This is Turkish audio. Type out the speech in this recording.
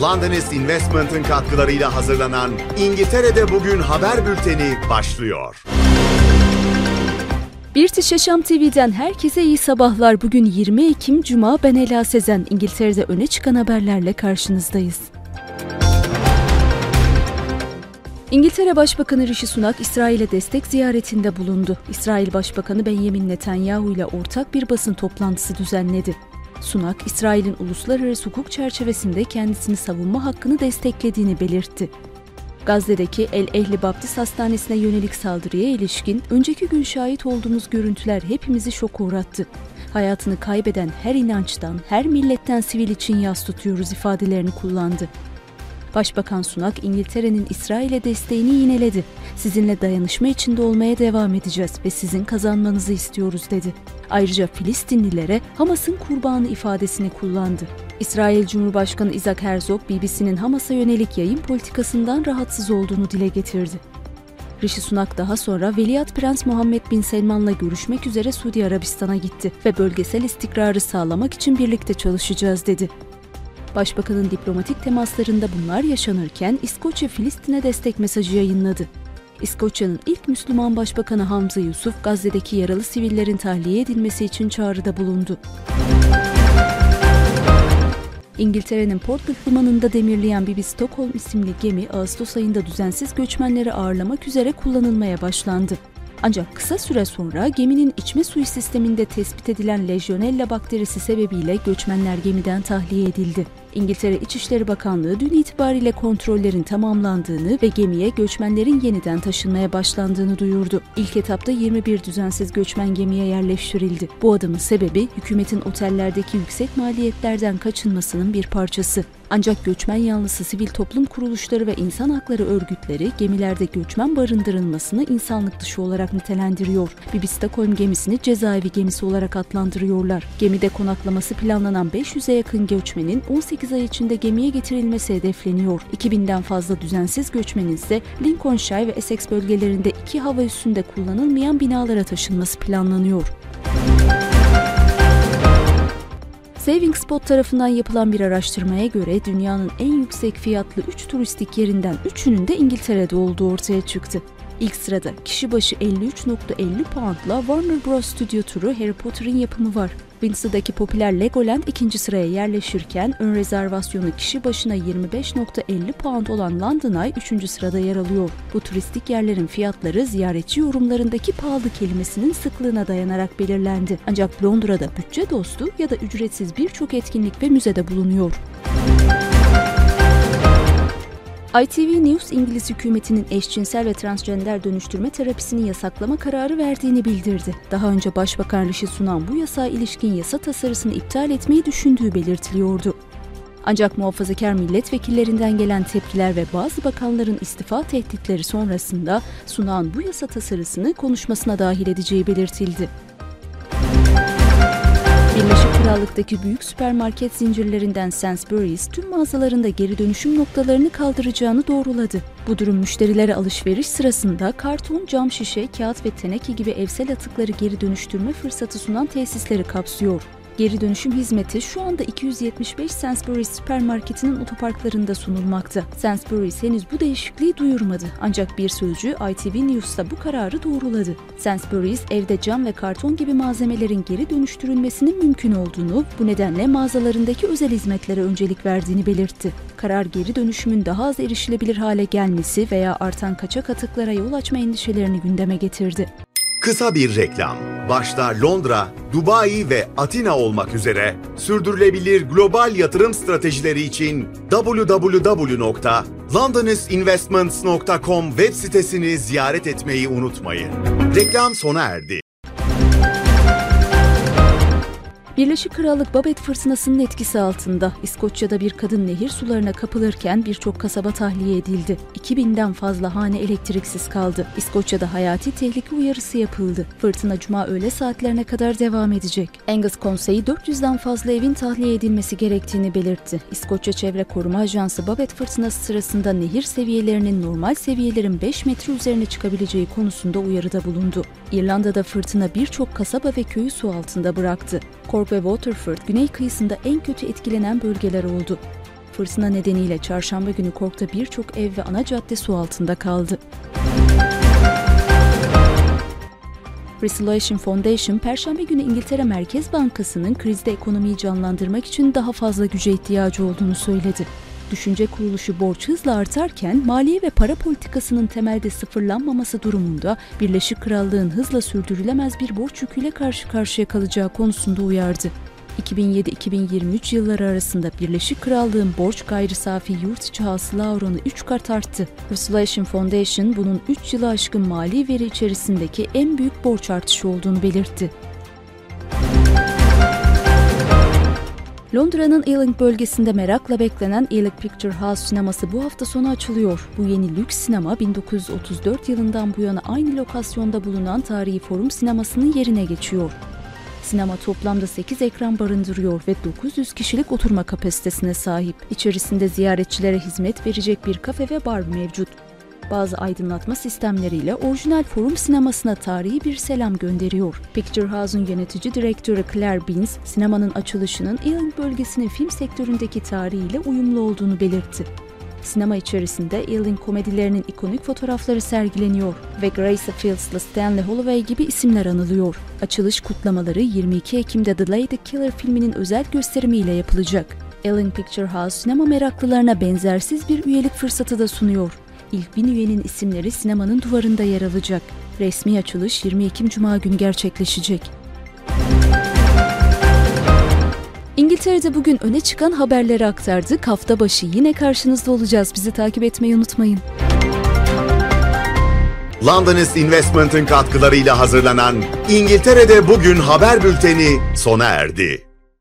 Londonist Investment'ın katkılarıyla hazırlanan İngiltere'de Bugün Haber Bülteni başlıyor. British Yaşam TV'den herkese iyi sabahlar. Bugün 20 Ekim Cuma ben Ela Sezen. İngiltere'de öne çıkan haberlerle karşınızdayız. İngiltere Başbakanı Rishi Sunak İsrail'e destek ziyaretinde bulundu. İsrail Başbakanı Benjamin Netanyahu ile ortak bir basın toplantısı düzenledi. Sunak, İsrail'in uluslararası hukuk çerçevesinde kendisini savunma hakkını desteklediğini belirtti. Gazze'deki El Ehli Baptist Hastanesi'ne yönelik saldırıya ilişkin önceki gün şahit olduğumuz görüntüler hepimizi şok uğrattı. Hayatını kaybeden her inançtan, her milletten sivil için yas tutuyoruz ifadelerini kullandı. Başbakan Sunak İngiltere'nin İsrail'e desteğini yineledi. Sizinle dayanışma içinde olmaya devam edeceğiz ve sizin kazanmanızı istiyoruz dedi. Ayrıca Filistinlilere Hamas'ın kurbanı ifadesini kullandı. İsrail Cumhurbaşkanı Isaac Herzog BBC'nin Hamas'a yönelik yayın politikasından rahatsız olduğunu dile getirdi. Rishi Sunak daha sonra Veliaht Prens Muhammed Bin Selman'la görüşmek üzere Suudi Arabistan'a gitti ve bölgesel istikrarı sağlamak için birlikte çalışacağız dedi. Başbakanın diplomatik temaslarında bunlar yaşanırken İskoçya Filistin'e destek mesajı yayınladı. İskoçya'nın ilk Müslüman Başbakanı Hamza Yusuf, Gazze'deki yaralı sivillerin tahliye edilmesi için çağrıda bulundu. İngiltere'nin Portsmouth limanında demirleyen BB Stockholm isimli gemi Ağustos ayında düzensiz göçmenleri ağırlamak üzere kullanılmaya başlandı. Ancak kısa süre sonra geminin içme suyu sisteminde tespit edilen Legionella bakterisi sebebiyle göçmenler gemiden tahliye edildi. İngiltere İçişleri Bakanlığı dün itibariyle kontrollerin tamamlandığını ve gemiye göçmenlerin yeniden taşınmaya başlandığını duyurdu. İlk etapta 21 düzensiz göçmen gemiye yerleştirildi. Bu adımın sebebi hükümetin otellerdeki yüksek maliyetlerden kaçınmasının bir parçası. Ancak göçmen yanlısı sivil toplum kuruluşları ve insan hakları örgütleri gemilerde göçmen barındırılmasını insanlık dışı olarak nitelendiriyor. BBC Stockholm gemisini cezaevi gemisi olarak adlandırıyorlar. Gemide konaklaması planlanan 500'e yakın göçmenin 18 ay içinde gemiye getirilmesi hedefleniyor. 2000'den fazla düzensiz göçmenin ise Lincolnshire ve Essex bölgelerinde iki hava üssünde kullanılmayan binalara taşınması planlanıyor. Saving Spot tarafından yapılan bir araştırmaya göre dünyanın en yüksek fiyatlı 3 turistik yerinden 3'ünün de İngiltere'de olduğu ortaya çıktı. İlk sırada kişi başı 53.50 poundla Warner Bros. Studio turu Harry Potter'ın yapımı var. Windsor'daki popüler Legoland ikinci sıraya yerleşirken ön rezervasyonu kişi başına 25.50 pound olan London Eye üçüncü sırada yer alıyor. Bu turistik yerlerin fiyatları ziyaretçi yorumlarındaki pahalı kelimesinin sıklığına dayanarak belirlendi. Ancak Londra'da bütçe dostu ya da ücretsiz birçok etkinlik ve müzede bulunuyor. ITV News İngiliz hükümetinin eşcinsel ve transgender dönüştürme terapisini yasaklama kararı verdiğini bildirdi. Daha önce Başbakan Rishi Sunak bu yasağa ilişkin yasa tasarısını iptal etmeyi düşündüğü belirtiliyordu. Ancak muhafazakar milletvekillerinden gelen tepkiler ve bazı bakanların istifa tehditleri sonrasında Sunak'ın bu yasa tasarısını konuşmasına dahil edeceği belirtildi. Krallık'taki büyük süpermarket zincirlerinden Sainsbury's tüm mağazalarında geri dönüşüm noktalarını kaldıracağını doğruladı. Bu durum müşterilere alışveriş sırasında karton, cam şişe, kağıt ve teneke gibi evsel atıkları geri dönüştürme fırsatı sunan tesisleri kapsıyor. Geri dönüşüm hizmeti şu anda 275 Sainsbury's süpermarketinin otoparklarında sunulmakta. Sainsbury's henüz bu değişikliği duyurmadı ancak bir sözcü ITV News'ta bu kararı doğruladı. Sainsbury's evde cam ve karton gibi malzemelerin geri dönüştürülmesinin mümkün olduğunu, bu nedenle mağazalarındaki özel hizmetlere öncelik verdiğini belirtti. Karar geri dönüşümün daha az erişilebilir hale gelmesi veya artan kaçak atıklara yol açma endişelerini gündeme getirdi. Kısa bir reklam. Başta Londra, Dubai ve Atina olmak üzere sürdürülebilir global yatırım stratejileri için www.londonistinvestments.com web sitesini ziyaret etmeyi unutmayın. Reklam sona erdi. Birleşik Krallık Babet fırtınasının etkisi altında İskoçya'da bir kadın nehir sularına kapılırken birçok kasaba tahliye edildi. 2000'den fazla hane elektriksiz kaldı. İskoçya'da hayati tehlike uyarısı yapıldı. Fırtına cuma öğle saatlerine kadar devam edecek. Angus Konseyi 400'den fazla evin tahliye edilmesi gerektiğini belirtti. İskoçya Çevre Koruma Ajansı Babet fırtınası sırasında nehir seviyelerinin normal seviyelerin 5 metre üzerine çıkabileceği konusunda uyarıda bulundu. İrlanda'da fırtına birçok kasaba ve köyü su altında bıraktı. Cork ve Waterford güney kıyısında en kötü etkilenen bölgeler oldu. Fırtına nedeniyle çarşamba günü Cork'ta birçok ev ve ana cadde su altında kaldı. Resolution Foundation, Perşembe günü İngiltere Merkez Bankası'nın krizde ekonomiyi canlandırmak için daha fazla güce ihtiyacı olduğunu söyledi. Düşünce kuruluşu borç hızla artarken maliye ve para politikasının temelde sıfırlanmaması durumunda Birleşik Krallığın hızla sürdürülemez bir borç yüküyle karşı karşıya kalacağı konusunda uyardı. 2007-2023 yılları arasında Birleşik Krallığın borç gayri safi yurt içi hasıla oranı 3 kat arttı. Resolution Foundation bunun 3 yılı aşkın mali veri içerisindeki en büyük borç artışı olduğunu belirtti. Londra'nın Ealing bölgesinde merakla beklenen Ealing Picture House sineması bu hafta sonu açılıyor. Bu yeni lüks sinema 1934 yılından bu yana aynı lokasyonda bulunan tarihi forum sinemasının yerine geçiyor. Sinema toplamda 8 ekran barındırıyor ve 900 kişilik oturma kapasitesine sahip. İçerisinde ziyaretçilere hizmet verecek bir kafe ve bar mevcut. Bazı aydınlatma sistemleriyle orijinal forum sinemasına tarihi bir selam gönderiyor. Picture House'un yönetici direktörü Claire Beans, sinemanın açılışının Ealing bölgesinin film sektöründeki tarihiyle uyumlu olduğunu belirtti. Sinema içerisinde Ealing komedilerinin ikonik fotoğrafları sergileniyor ve Grace Fields'la Stanley Holloway gibi isimler anılıyor. Açılış kutlamaları 22 Ekim'de The Lady Killer filminin özel gösterimiyle yapılacak. Ealing Picture House sinema meraklılarına benzersiz bir üyelik fırsatı da sunuyor. İlk bin üyenin isimleri sinemanın duvarında yer alacak. Resmi açılış 20 Ekim Cuma günü gerçekleşecek. İngiltere'de bugün öne çıkan haberleri aktardık. Hafta başı yine karşınızda olacağız. Bizi takip etmeyi unutmayın. Londonist Investment'ın katkılarıyla hazırlanan İngiltere'de Bugün haber bülteni sona erdi.